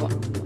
Prova.